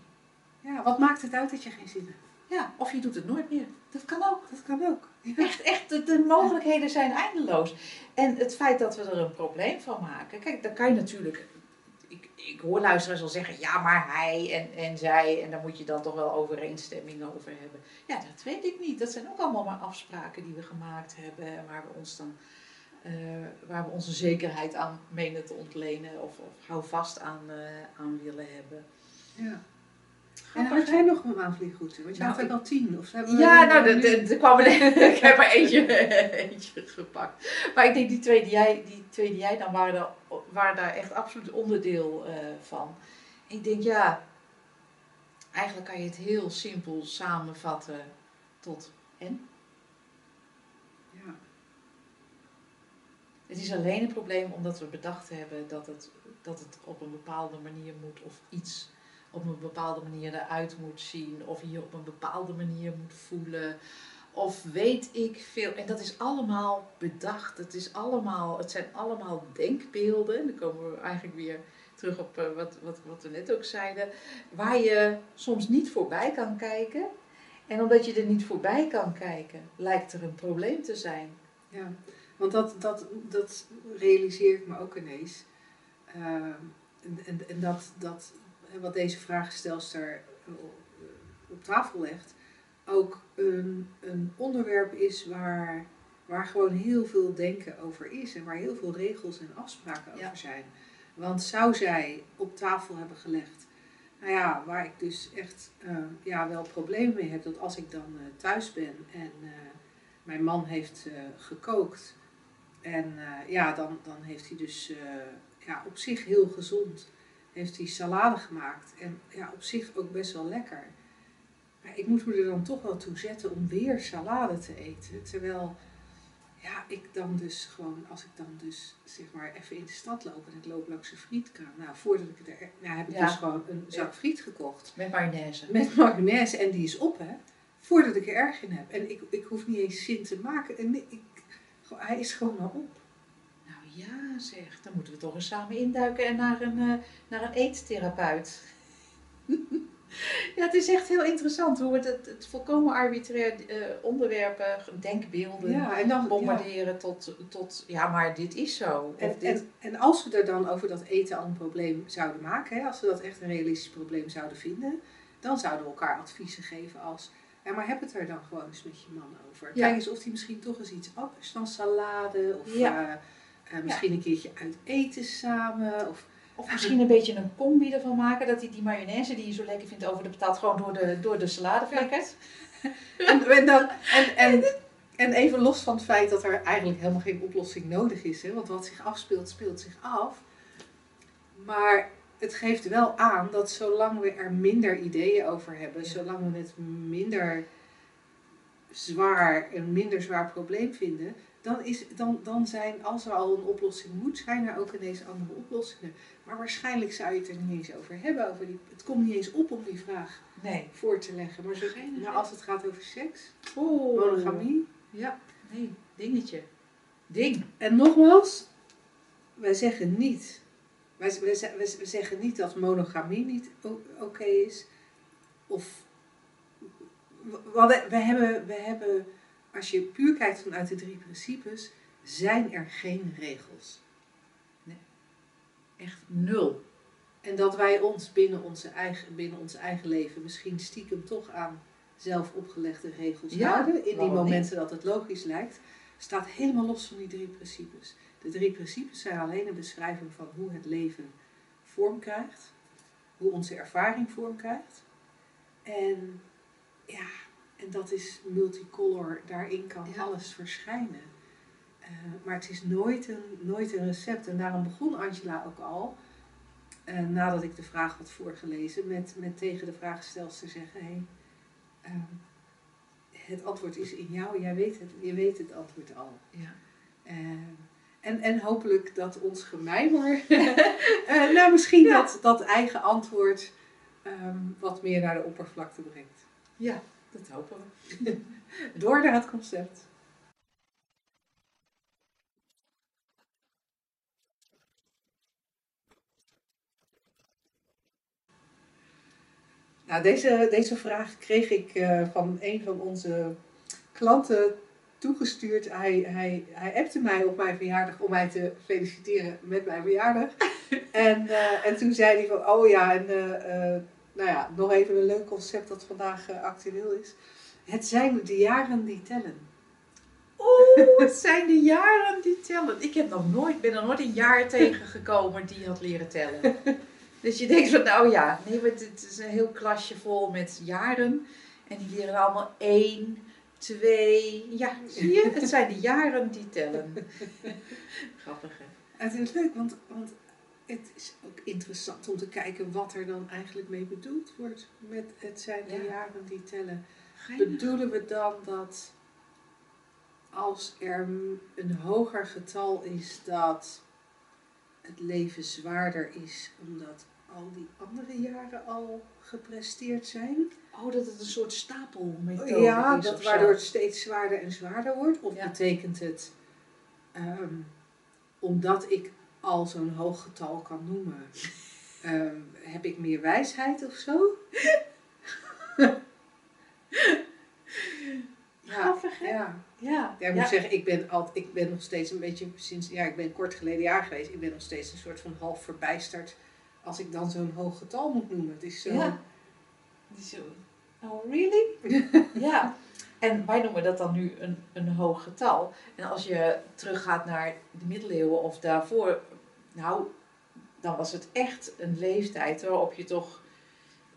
ja, wat maakt het uit dat je geen zin hebt? Ja, of je doet het nooit meer. Dat kan ook. Dat kan ook. Ja. Echt, echt, de, de mogelijkheden zijn eindeloos. En het feit dat we er een probleem van maken, kijk, dan kan je natuurlijk. Ik, hoor luisteraars al zeggen, ja, maar hij en, en zij, en daar moet je dan toch wel overeenstemming over hebben. Ja, dat weet ik niet. Dat zijn ook allemaal maar afspraken die we gemaakt hebben, en waar we ons dan, eh, waar we onze zekerheid aan menen te ontlenen of, of hou vast aan, eh, aan willen hebben. ja. En had jij nog een aanvliegroute? Want je Nou, had er ik- al tien. Of hebben Ja, er nou, de- de- er kwam er, ik heb er eentje, eentje gepakt. Maar ik denk die twee die jij, die twee die jij dan waren, daar- waren daar echt absoluut onderdeel eh, van. Ik denk ja, eigenlijk kan je het heel simpel samenvatten tot en. Ja. Het is alleen een probleem omdat we bedacht hebben dat het, dat het op een bepaalde manier moet of iets op een bepaalde manier eruit moet zien of je op een bepaalde manier moet voelen of weet ik veel. En dat is allemaal bedacht. Het, is allemaal, het zijn allemaal denkbeelden. Dan komen we eigenlijk weer terug op eh, wat, wat, wat we net ook zeiden. Waar je soms niet voorbij kan kijken. En omdat je er niet voorbij kan kijken, lijkt er een probleem te zijn. Ja, want dat, dat, dat realiseer ik me ook ineens. Ehm, en, en, en dat, dat wat deze vraagstelster op, op tafel legt, ook een, een onderwerp is waar, waar gewoon heel veel denken over is en waar heel veel regels en afspraken over zijn. Want zou zij op tafel hebben gelegd, nou ja, waar ik dus echt eh, ja, wel problemen mee heb, dat als ik dan eh, thuis ben en eh, mijn man heeft eh, gekookt. En eh, ja, dan, dan heeft hij dus eh, ja, op zich heel gezond. Heeft hij salade gemaakt. En ja, op zich ook best wel lekker. Maar ik moet me er dan toch wel toe zetten om weer salade te eten. Terwijl, ja, ik dan dus gewoon, als ik dan dus zeg maar even in de stad loop en ik loop langs een frietkraam. Nou, voordat ik er, nou, heb ik Ja. dus gewoon een zak friet gekocht. Met mayonaise. Met mayonaise en die is op, hè. Voordat ik er erg in heb. En ik, ik hoef niet eens zin te maken. En ik, hij is gewoon al op. Ja, zeg, dan moeten we toch eens samen induiken en naar een, eh, naar een eettherapeut. ja, het is echt heel interessant hoe we het, het volkomen arbitrair eh, onderwerpen, denkbeelden, Ja, en dan ja. bombarderen tot, tot, ja, maar dit is zo. En, dit, en, en als we er dan over dat eten al een probleem zouden maken, hè, als we dat echt een realistisch probleem zouden vinden, dan zouden we elkaar adviezen geven als, ja, maar heb het er dan gewoon eens met je man over. Ja. Kijk eens of hij misschien toch eens iets anders dan salade, of Ja. eh, eh, misschien een keertje uit eten samen. Of, of misschien een beetje een combi ervan maken, dat hij die mayonaise die je zo lekker vindt over de patat gewoon door de, door de salade flikkert. en, en, dan, en, en, en even los van het feit dat er eigenlijk helemaal geen oplossing nodig is, hè, want wat zich afspeelt, speelt zich af. Maar het geeft wel aan dat zolang we er minder ideeën over hebben, Ja. zolang we het minder zwaar, een minder zwaar probleem vinden, dan, is, dan, dan zijn, als er al een oplossing moet, zijn er ook ineens andere oplossingen. Maar waarschijnlijk zou je het er niet eens over hebben. Over die, het komt niet eens op om die vraag Nee. voor te leggen. Maar, zo, maar als het gaat over seks, Oeh. monogamie. Ja, nee, dingetje. Ding. En nogmaals, wij zeggen niet, wij, wij, wij, we zeggen niet dat monogamie niet oké is. Of, we, we hebben, we hebben, als je puur kijkt vanuit de drie principes, zijn er geen regels. Echt nul. En dat wij ons binnen, onze eigen, binnen ons eigen leven misschien stiekem toch aan zelf opgelegde regels Ja, houden. In die momenten dat het logisch lijkt. Staat helemaal los van die drie principes. De drie principes zijn alleen een beschrijving van hoe het leven vorm krijgt. hoe onze ervaring vorm krijgt. En ja, en dat is multicolor, daarin kan Ja. alles verschijnen. Eh, maar het is nooit een, nooit een recept. En daarom begon Angela ook al, eh, nadat ik de vraag had voorgelezen, met, met tegen de vraagstelster zeggen: hey, ehm, het antwoord is in jou, jij weet het, je weet het antwoord al. Ja. Eh, en, en hopelijk dat ons gemijmer, nou misschien Ja. dat, dat eigen antwoord ehm, wat meer naar de oppervlakte brengt. ja, dat hopen we. Door naar het concept. Nou, deze, deze vraag kreeg ik eh, van een van onze klanten toegestuurd. Hij, hij, hij appte mij op mijn verjaardag om mij te feliciteren met mijn verjaardag. en, eh, en toen zei hij van, oh ja, en eh, nou ja, nog even een leuk concept dat vandaag eh, actueel is. Het zijn de jaren die tellen. Oeh, het zijn de jaren die tellen. Ik heb nog nooit, ben er nooit een jaar tegengekomen die had leren tellen. Dus je denkt van, nou ja, nee, maar het is een heel klasje vol met jaren. En die leren allemaal één, twee. Ja, zie je? Het zijn de jaren die tellen. Grappig, hè? Het is leuk, want, want het is ook interessant om te kijken wat er dan eigenlijk mee bedoeld wordt met het zijn de Ja. jaren die tellen. Bedoelen we dan dat als er een hoger getal is dat het leven zwaarder is omdat al die andere jaren al gepresteerd zijn? Oh, dat het een soort stapelmethode ja, is zo. waardoor het steeds zwaarder en zwaarder wordt? Of Ja. betekent het ehm, omdat ik al zo'n hoog getal kan noemen, ehm, heb ik meer wijsheid of zo? ja, Grappig, hè? ja. Ja. Ja, ik moet zeggen, ik ben, al, ik ben nog steeds een beetje, sinds, ja, ik ben kort geleden jaar geweest, ik ben nog steeds een soort van half verbijsterd als ik dan zo'n hoog getal moet noemen. Het is zo, Ja. Zo, oh really? ja. En wij noemen dat dan nu een, een hoog getal. En als je teruggaat naar de middeleeuwen of daarvoor, nou, dan was het echt een leeftijd waarop je toch,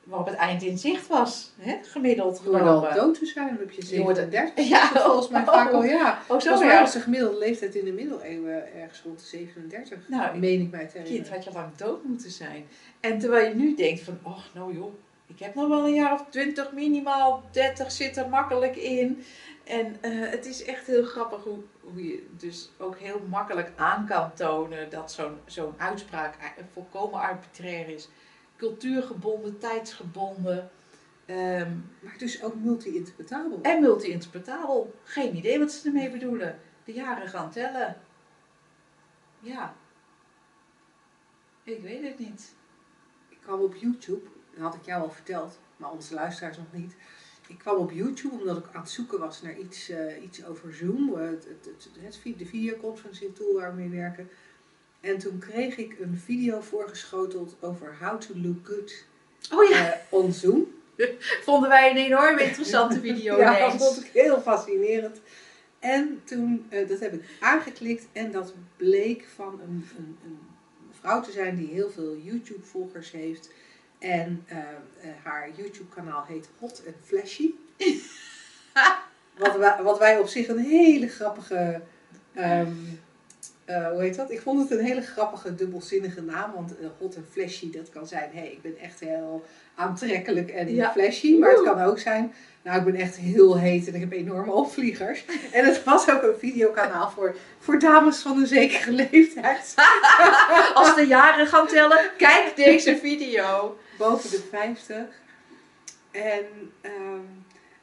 waarop het eind in zicht was, hè? gemiddeld door genomen. dood te zijn, heb je Je wordt- 37. Ja, volgens mij vaak al, ja. Oh, zo Volgens mij ja. was de gemiddelde leeftijd in de middeleeuwen ergens rond de 37. Nou, meen ik mij te Kind had je lang dood moeten zijn. En terwijl je nu denkt van, oh nou joh, ik heb nog wel een jaar of 20, minimaal 30 zit er makkelijk in. En eh, het is echt heel grappig hoe, hoe je dus ook heel makkelijk aan kan tonen dat zo'n zo'n uitspraak volkomen arbitrair is. Cultuurgebonden, tijdsgebonden ehm, Maar dus ook multi-interpretabel. en multi-interpretabel. Geen idee wat ze ermee bedoelen. De jaren gaan tellen. Ja. Ik weet het niet. Ik kwam op YouTube, dat had ik jou al verteld, maar onze luisteraars nog niet. Ik kwam op YouTube omdat ik aan het zoeken was naar iets, eh, iets over Zoom, eh, het, het, het, de videoconferencing tool waar we mee werken. En toen kreeg ik een video voorgeschoteld over how to look good Oh ja, eh, on Zoom. vonden wij een enorm interessante video ja, dat vond ik heel fascinerend. En toen, dat heb ik aangeklikt en dat bleek van een, een, een vrouw te zijn die heel veel YouTube-volgers heeft. En eh, eh, haar YouTube-kanaal heet Hot and Flashy. wat, wij, wat wij op zich een hele grappige. ehm, eh, hoe heet dat? Ik vond het een hele grappige, dubbelzinnige naam. Want hot en flashy, dat kan zijn: hé, hey, ik ben echt heel aantrekkelijk en Ja. flashy. Maar het kan ook zijn: nou, ik ben echt heel heet en ik heb enorme opvliegers. En het was ook een videokanaal voor, voor dames van een zekere leeftijd. Als de jaren gaan tellen, kijk deze video. Boven de 50. En, ehm,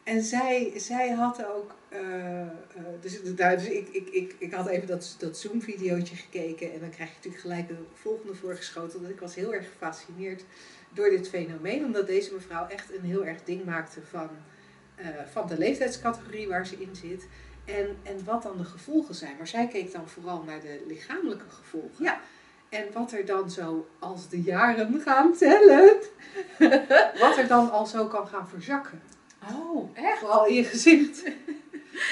en zij, zij had ook. eh, eh, dus dus ik, ik, ik, ik had even dat, dat Zoom-videootje gekeken. En dan krijg je natuurlijk gelijk de volgende voorgeschoten. Dat ik was heel erg gefascineerd door dit fenomeen. Omdat deze mevrouw echt een heel erg ding maakte van, eh, van de leeftijdscategorie waar ze in zit. En, en wat dan de gevolgen zijn. Maar zij keek dan vooral naar de lichamelijke gevolgen. Ja. En wat er dan zo, als de jaren gaan tellen, wat er dan al zo kan gaan verzakken. Oh, echt? Vooral in je gezicht.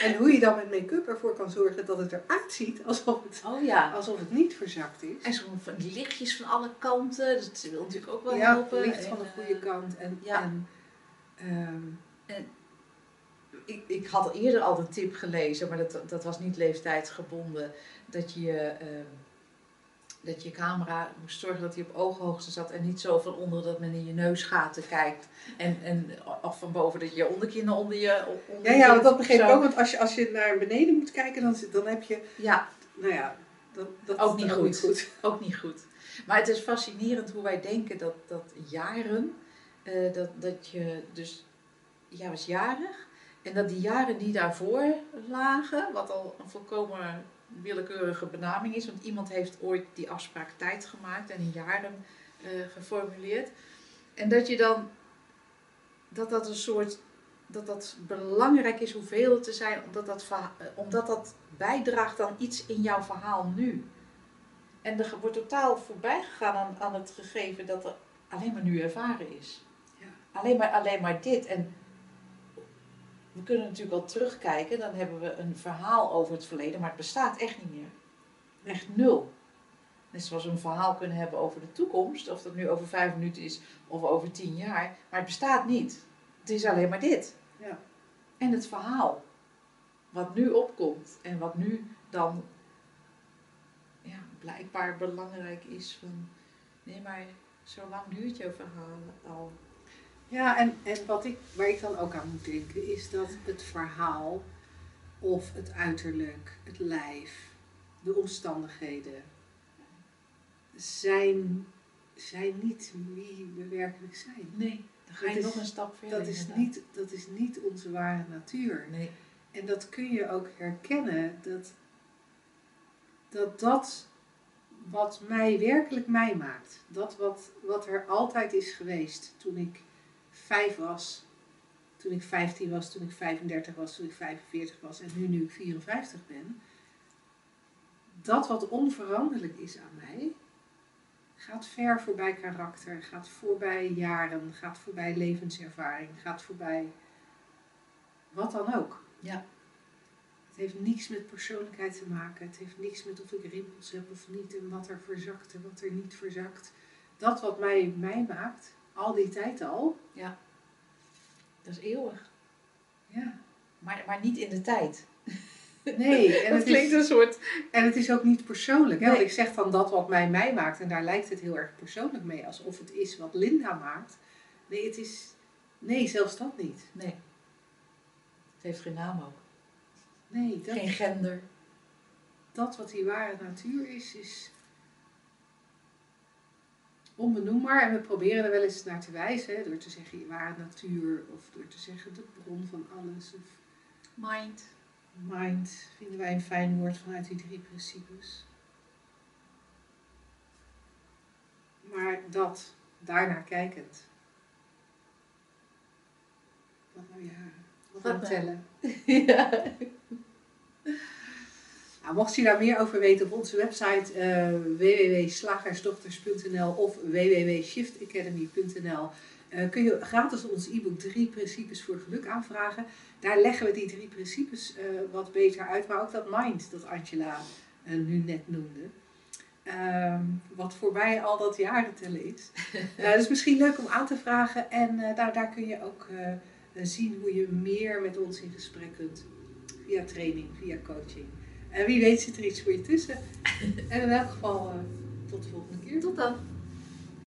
En hoe je dan met make-up ervoor kan zorgen dat het eruit ziet alsof het, Oh ja. alsof het niet verzakt is. En zo'n lichtjes van alle kanten. Dat wil natuurlijk ook wel ja, helpen. licht van En, de goede eh, kant. En, ja. en ehm, ik, ik had eerder al de tip gelezen, maar dat, dat was niet leeftijdsgebonden. Dat je, ehm, dat je camera moest zorgen dat hij op ooghoogte zat en niet zo van onder dat men in je neusgaten kijkt. En, en of van boven dat je je onderkin onder je. Onder ja, ja, want dat begreep ik ook. Want als je, als je naar beneden moet kijken, dan, dan heb je... Ja, Nou ja, dat, dat Ook is niet dan goed. ook niet goed. Maar het is fascinerend hoe wij denken dat, dat jaren, eh, dat, dat je dus, jij was jarig, en dat die jaren die daarvoor lagen, wat al een volkomen willekeurige benaming is, want iemand heeft ooit die afspraak tijd gemaakt en in jaren eh, geformuleerd. En dat je dan, dat dat een soort, dat dat belangrijk is hoeveel te zijn, omdat dat, eh, omdat dat bijdraagt aan iets in jouw verhaal nu. En er wordt totaal voorbij gegaan aan, aan het gegeven dat er alleen maar nu ervaren is. Ja. Alleen, maar, alleen maar dit. En we kunnen natuurlijk al terugkijken, dan hebben we een verhaal over het verleden, maar het bestaat echt niet meer. Echt nul. Net zoals we een verhaal kunnen hebben over de toekomst, of dat nu over vijf minuten is of over tien jaar, maar het bestaat niet. Het is alleen maar dit. Ja. En het verhaal, wat nu opkomt en wat nu dan ja, blijkbaar belangrijk is van, nee maar zo lang duurt jouw verhaal al. Ja, en, en wat ik, waar ik dan ook aan moet denken, is dat het verhaal of het uiterlijk, het lijf, de omstandigheden, zijn, zijn niet wie we werkelijk zijn. Nee, dan ga Dat je is- nog een stap verder. Dat is, niet, dat is niet onze ware natuur. Nee. En dat kun je ook herkennen, dat dat, dat wat mij werkelijk mij maakt, dat wat, wat er altijd is geweest toen ik vijf was, toen ik 15 was, toen ik 35 was, toen ik 45 was en nu nu ik 54 ben, dat wat onveranderlijk is aan mij, gaat ver voorbij karakter, gaat voorbij jaren, gaat voorbij levenservaring, gaat voorbij wat dan ook. Ja. Het heeft niks met persoonlijkheid te maken. Het heeft niks met of ik rimpels heb of niet en wat er verzakt en wat er niet verzakt. Dat wat mij mij maakt, al die tijd al, Dat is eeuwig. ja. Maar, maar niet in de tijd. Nee, en dat het, klinkt is, een soort... en het is ook niet persoonlijk. Hè? Want ik zeg dan dat wat mij mij maakt en daar lijkt het heel erg persoonlijk mee. Alsof het is wat Linda maakt. Nee, het is... Nee, zelfs dat niet. Nee. Het heeft geen naam ook. Nee, dat, Geen gender. dat wat die ware natuur is, is onbenoembaar. En we proberen er wel eens naar te wijzen, hè, door te zeggen je ware natuur, of door te zeggen de bron van alles, of Mind. mind, vinden wij een fijn woord vanuit die drie principes. Maar dat, daarnaar kijkend. Wat nou ja, wat Wat nou tellen. ja. Nou, mocht je daar meer over weten op onze website eh www.slagersdochters.nl of www.shiftacademy.nl eh, kun je gratis ons e-book drie principes voor geluk aanvragen. Daar leggen we die drie principes eh, wat beter uit, maar ook dat mind dat Angela nu net noemde. Ehm, wat voorbij al dat jaren tellen is. Dus misschien leuk om aan te vragen en daar, daar kun je ook zien hoe je meer met ons in gesprek kunt. Via training, via coaching. En wie weet zit er iets voor je tussen. En in elk geval, eh, tot de volgende keer. Tot dan.